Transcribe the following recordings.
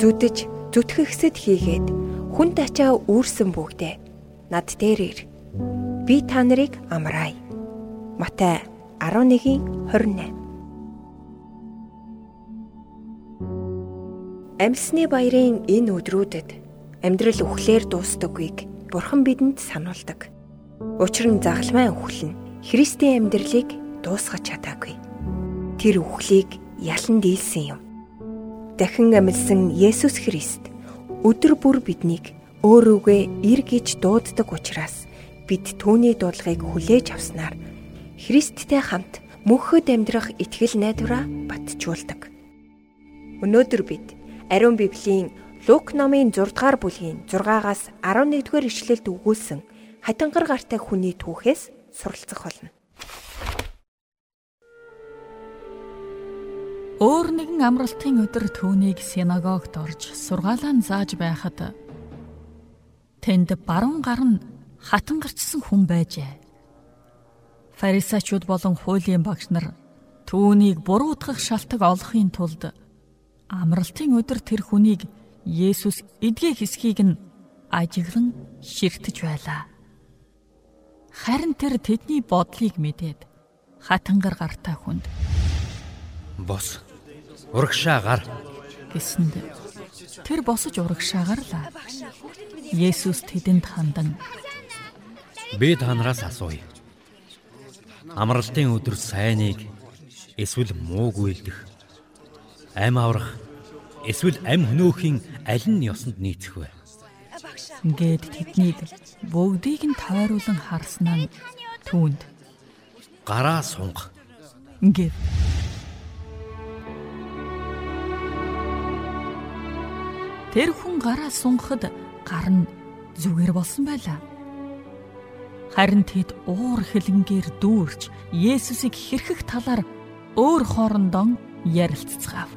зүдэж зүтгэгсэд хийгээд хүн тачаа үүрсэн бүгдээ над дээр ир. Би та нарыг амраая. Матай 11:28 Амьсны баярын энэ өдрүүдэд амьдрал үхлээр дуустдаггүйг Бурхан бидэнд сануулдаг. Учир нь загалмай үхэл нь Христийн амьдралыг дуусгаж чадаагүй. Тэр үхлийг ялан дийлсэн юм. Дахин амьдсан Есүс Христ өдөр бүр биднийг өөрөөгөө ир гэж дууддаг учраас бид түүний дуудлагыг хүлээж авснаар Христтэй хамт мөнхөд амьдрах итгэл найдвараа батжуулдаг. Өнөөдөр бид Ариун Библийн Лук номын 6 дугаар бүлгийн 6-аас 11 дугаар ишлэлд өгүүлсэн хатангар гартай хүний түүхээс суралцах болно. Өөр нэгэн амралтын өдөр түүнийг синагогт орж сургаалаа зааж байхад тэнд баруун гар нь хатангарчсан хүн байжээ. Фарисеучуд болон хуулийн багш нар түүнийг буруутгах шалтгаан олохын тулд Амралтын өдөр тэр хүнийг Есүс эдгээ хэсгийг нь ажиглан ширтэж байлаа. Харин тэр тэдний бодлыг мэдээд хатангар гартаа хүнд бос урагшаа гар гэсэнд тэр босож урагшаа гарлаа. Есүс тэдэнд хандан би танараас асууя. Амралтын өдөр сайныг эсвэл мууг үйлдэх Ам аврах эсвэл ам хөнөөхийн аль нь ёсонд нийцэх вэ? Ингээд тэднийг бүгдийг нь тойруулан харснаа түүнд гараа сунга. Ингээд Тэр хүн гараа сунгахад гар нь зүгээр болсон байлаа. Харин тэд уур хилэнгээр дүүрч Есүсийг хэрхэх талаар өөр хоорондоо ярилццгаав.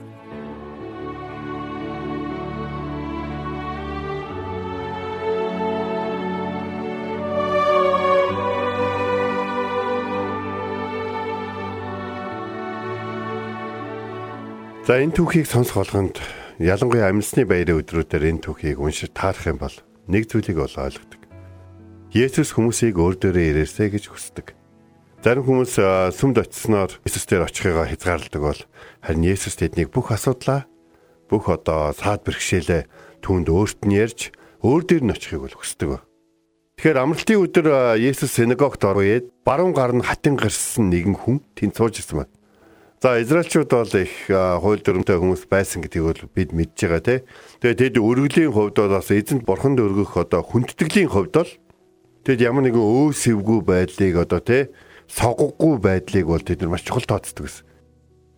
За энэ түүхийг сонсох болгонд ялангуяа амьсны баярын өдрүүдээр энэ түүхийг уншиж таарах юм бол нэг зүйлийг бол ойлгодог. Есүс хүмүүсийг өөр дөрөө ирээсэй гэж хүсдэг. Зарим хүмүүс сүмд очисноор Есүс дээр очихыг хязгаарладаг бол харин Есүс тэднийг бүх асуудлаа бүх одоо саад бэрхшээлээ түүнд өөрт нь ярьж өөр дээр нь очихыг бол хүсдэг. Тэгэхээр амралтын өдөр Есүс синагогт ороод баруун гар нь хатан гарсан нэгэн хүн тэнд сууж ирсэн байна. За израилчууд бол их хууль дүрмтэй хүмүүс байсан гэдгийг бол бид мэдж байгаа тий. Тэгээд тэд өргөлийн хувьд бол бас эзэнт бурханд өргөх одоо хүндэтгэлийн хувьд бол тэд ямар нэгэн өө сэвгүй байдлыг одоо тий соггохгүй байдлыг бол тэд нар маш чухал тооцдог гэсэн.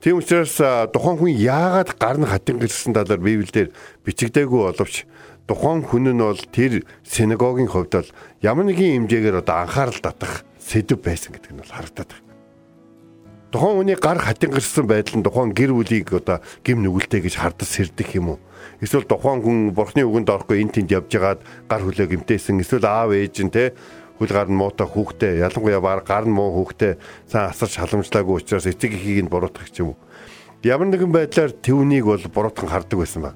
Тийм учраас тухайн хүн яагаад гар нь хатин гэрсэн талаар Библиэлд бичигдээгүй боловч тухайн хүн нь бол тэр синагогийн хувьд бол ямар нэгэн хэмжээгээр одоо анхаарал татах сэдв байсан гэдэг нь бол харагдаад байна тухайн хүний гар хатин гэрсэн байдал нь тухайн гэр бүлийг одоо гим нүгэлтэй гэж хардас сэрдэх юм уу? Эсвэл тухайн хүн бурхны үгэнд орохгүй эн тэнд явж байгаад гар хүлээ гимтээсэн эсвэл аав ээж нь те хөл гар нь муутай хүүхдээ ялангуяа баг гар нь муу хүүхдээ цаа асар шаламжлаагүй учраас эцэг эхийг нь буруутгах юм уу? Ямар нэгэн байдлаар түүнийг бол буруутхан хардаг байсан ба.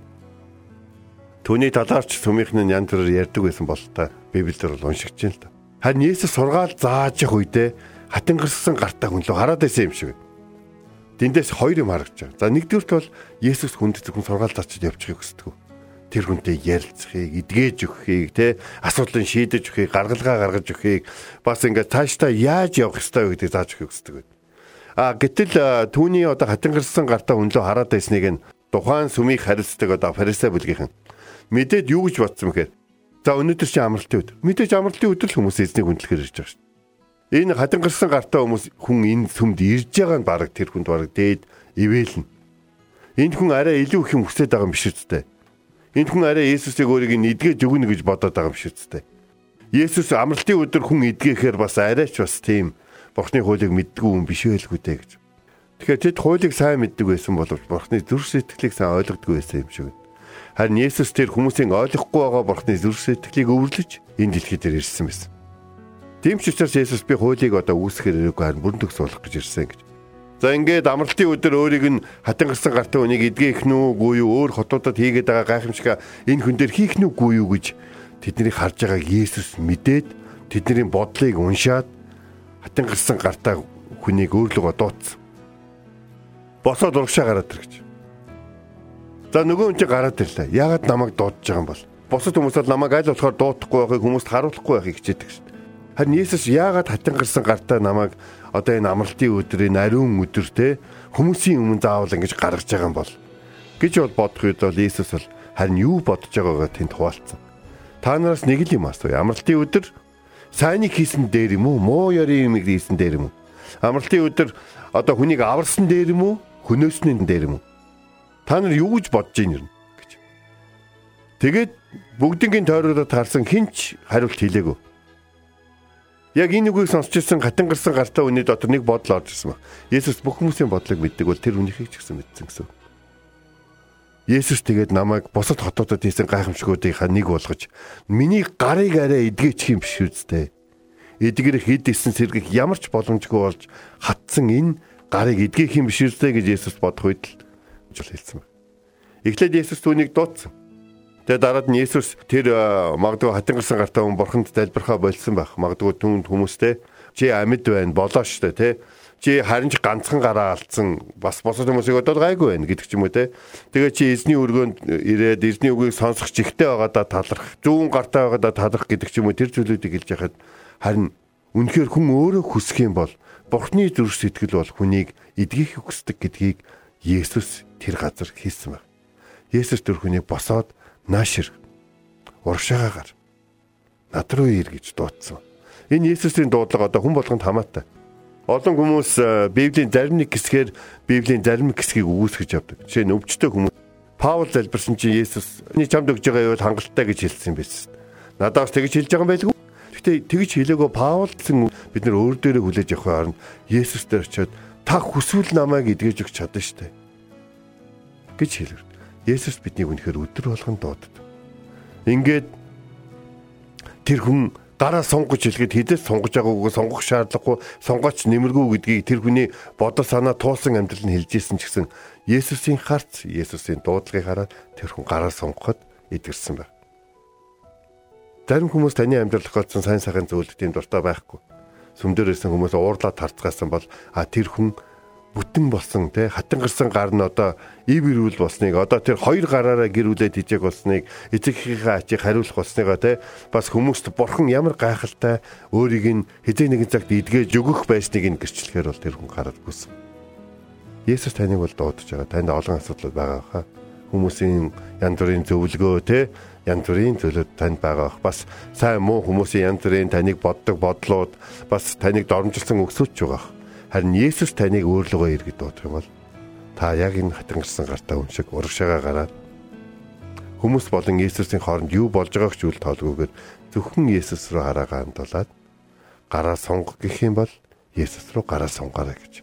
Түүний талаарч сүмийнх нь янз бүрээр ярьдаг байсан бол та Библиэлд бол уншигч юм л та. Харин Есүс сургаал зааж явах үедээ хатан гэрсэн гартаа хүн лөө хараад байсан юм шиг. Тэндээс хоёр юм харагч байгаа. За нэгдүгürt бол Есүс хүнд зөвхөн сургаал зарчид явчихыг хүсдэг. Тэр хүнтэй ярилцахыг, эдгэж өгөхийг, тэ асуудлыг шийдэж өгөхийг, гаргалгаа гаргаж өгөхийг бас ингээд цаашдаа яаж явах ёстой вэ гэдгийг зааж өгөхийг хүсдэг. А гэтэл түүний одоо хатан гэрсэн гартаа хүн лөө хараад байсныг нь тухайн сүмийг харилцдаг одоо фарисей бүлгийнхэн мэдээд юу гэж бодсон бэхээр за өнөөдөр чи амралтын өдөр. Мэдээж амралтын өдөр л хүмүүс эзнийг хүндлэхээр ирж байгаа шүү Энэ хатан гарсан гартаа хүмүүс хүн энэ сүмд ирж байгаа нь баг тэр хүнд баг дээд ивэлнэ. Энэ хүн арай илүү их юм хүсэж байгаа юм биш үстэй. Энэ хүн арай Есүсийг өөрийг нь эдгэж өгнө гэж бодоод байгаа юм биш үстэй. Есүс амралтын өдөр хүн эдгэхээр бас арайч бас тийм Бурхны хуулийг мэддгүй юм биш байлгүй дээ гэж. Тэгэхээр тэд хуулийг сайн мэддэг байсан боловч Бурхны зүрх сэтгэлийг сайн ойлгодгүй байсан юм шиг. Харин Есүс тэр хүмүүсийн ойлгохгүй байгаа Бурхны зүрх сэтгэлийг өвөрлөж энэ дэлхий дээр ирсэн байсан. Тийм ч учраас Есүс би хуулийг одоо үүсгэхээр ирээгүй харин бүрэн төгс болох гэж ирсэн гэж. За ингээд амралтын өдөр өөрийг нь хатан гарсан гартаа үнийг эдгээх нү үгүй юу өөр хотуудад хийгээд байгаа гайхамшиг энэ хүн дээр хийх нү үгүй юу гэж тэднийг харж байгааг Есүс мэдээд тэдний бодлыг уншаад хатан гарсан гартаа хүнийг өөрлөгөө дууцсан. Босоод урагшаа гараад ир гэж. За нөгөө хүн чинь гараад ирлээ. Яагаад намайг дуудаж байгаа юм бол? Бусад хүмүүс бол намайг аль болохоор дуудахгүй байхыг хүмүүст харуулахгүй байхыг хичээдэг шүү дээ. Харин Есүс яагаад хатан гарсан гартаа намайг одоо энэ амралтын өдрийн ариун өдөр те хүмүүсийн өмнө заавал ингэж гаргаж байгаа юм бол гэж бол бодох үед бол Иесус бол харин юу бодож байгаагаа тэнд хуваалцсан. Та нараас нэг л юм асууя. Амралтын өдөр сайныг хийсэн дээр юм уу? Муу ярийн юм хийсэн дээр юм уу? Амралтын өдөр одоо хүнийг аварсан дээр юм уу? Хөнөөснийн дээр юм уу? Та нар юу гэж бодож ийн юм гэж. Тэгээд бүгднгийн тойрогдод таарсан хинч хариулт хэлээгүй. Яг энэ үгийг сонсч ирсэн хатан гарсан гартаа үний дотор нэг бодол орж ирсэн баг. Есүс бүх хүмүүсийн бодлыг мэддэг бол тэр үнийхийг ч гэсэн мэдсэн гэсэн. Есүс тэгээд намайг бусад хотуудад хийсэн гайхамшгуудынхаа нэг болгож миний гарыг арай эдгээчих юм биш үстэй. Эдгэрэх хэд исэн сэргэх ямар ч боломжгүй болж хатсан энэ гарыг эдгэх юм биш үстэй гэж Есүс бодох үед л хэлсэн баг. Эхлээд Есүс түүнийг дуудсан. Тэгээ дараад нь Есүс тэр магадгүй хатан гарсан гартаа хүн бурханд залбирхаа болсон байх. Магадгүй түнд хүмүүстэй чи амьд байна, болоо штэ тий. Чи харин ч ганцхан гараа алдсан бас босод хүмүүсийг одоо гайгүй байна гэдэг ч юм уу те. Тэгээ чи эзний өргөөнд ирээд эзний үгийг сонсох чихтэй байгаадаа таларх, зүүн гартаа байгаадаа таларх гэдэг ч юм уу тэр зүйлүүдийг хэлж яхад харин үнэхээр хүн өөрөө хүсэх юм бол Бурхны зүрх сэтгэл бол хүнийг эдгийх хүсдэг гэдгийг Есүс тэр газар хийсэн байна. Есүс тэр хүнийг босоод наашир урагшаагаа гар. Над руу ир гэж дуудсан. Энэ Есүсийн дуудлага одоо хүн болгонд хамаатай. Олон хүмүүс э, Библийн зарим нэг хэсгээр Библийн зарим хэсгийг өгөөсгөж явдаг. Жишээ нь өвчтөе хүмүүс Паул залбирсан чинь Есүс "Эний чамд өгж байгаа юу хангалттай" гэж хэлсэн байсан. Надаас тэгж хэлж байгаа юм байлгүй. Гэхдээ тэгж хэлээгөө Паул гэсэн бид нар өөр дээрээ хүлээж авах харна Есүс дээр очиод та хүсвэл намайг эдгэж өгч чадна штэ гэж хэлв. Есүс биднийг үнэхээр өдөр болгон дуудав. Ингээд тэр хүн дараа сонгож хэлгээд хідээс сонгож байгаагүй сонгох шаардлагагүй сонгооч нэмэргүй гэдгийг тэр хүний бодол санаа туусан амьдрал нь хэлжсэн ч гэсэн Есүсийн харц Есүсийн дуудлагыг хараад тэр хүн гараа сонгоход эдгэрсэн байна. Зарим хүмүүс таны амьдрал тохиолдсон сайн сайхан зүйлд тийм дуртай байхгүй. Сүмдэрсэн хүмүүс уурлаад тарцгаасан бол а тэр хүн бүтэн болсон те хатан гарсан гар нь одоо ив ирүүл болсныг одоо тэр хоёр гараараа гэрүүлээд хижээг болсныг эцэгхийнхээ ачийг хариулах болсныгоо те бас хүмүүст бурхан ямар гайхалтай өөрийг нь хэзээ нэгэн цагт эдгэж өгөх байсныг нь гэрчлэхээр бол тэр хүн гараад гүсэн. Есүс таныг бол дуудаж байгаа. Танд олон асуудал байгаа хаа. Хүмүүсийн янз бүрийн зөвлөгөө те янз бүрийн зүйлүүд танд байгаа. Бас сайн муу хүмүүсийн янз бүрийн таныг боддог бодлууд бас таныг дормжилсан өксөж байгаа Харин Есүс таныг өөрлөгөө иргэд дуудах юм бол та яг энэ хатангарсан гартаа хүн шиг урагшаага гараад хүмүүс болон Есүсийн хооронд юу болж байгааг ч үл тоолгүйгээр зөвхөн Есүс рүү хараагаа хандуулаад гараа сонгох гэх юм бол Есүс рүү гараа сонгоорой гэж.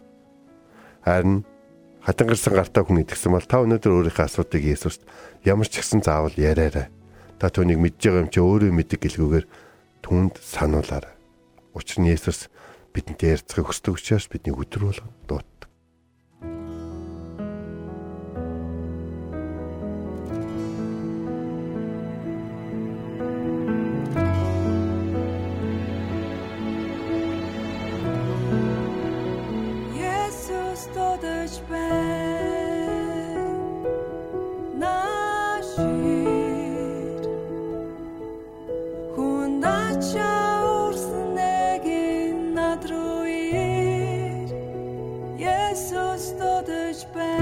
Харин хатангарсан гартаа хүн итгэсэн бол та өнөөдөр өөрийнхөө асуудыг Есүст ямар ч гэсэн заавал яриарай. Та түүнийг мэдж байгаа юм чи өөрөө мэддэг гэлгүйгээр түнд сануулаарай. Учир нь Есүс бидэнтэй ярилцахыг хүсдэг учраас бидний болгон дуут. much.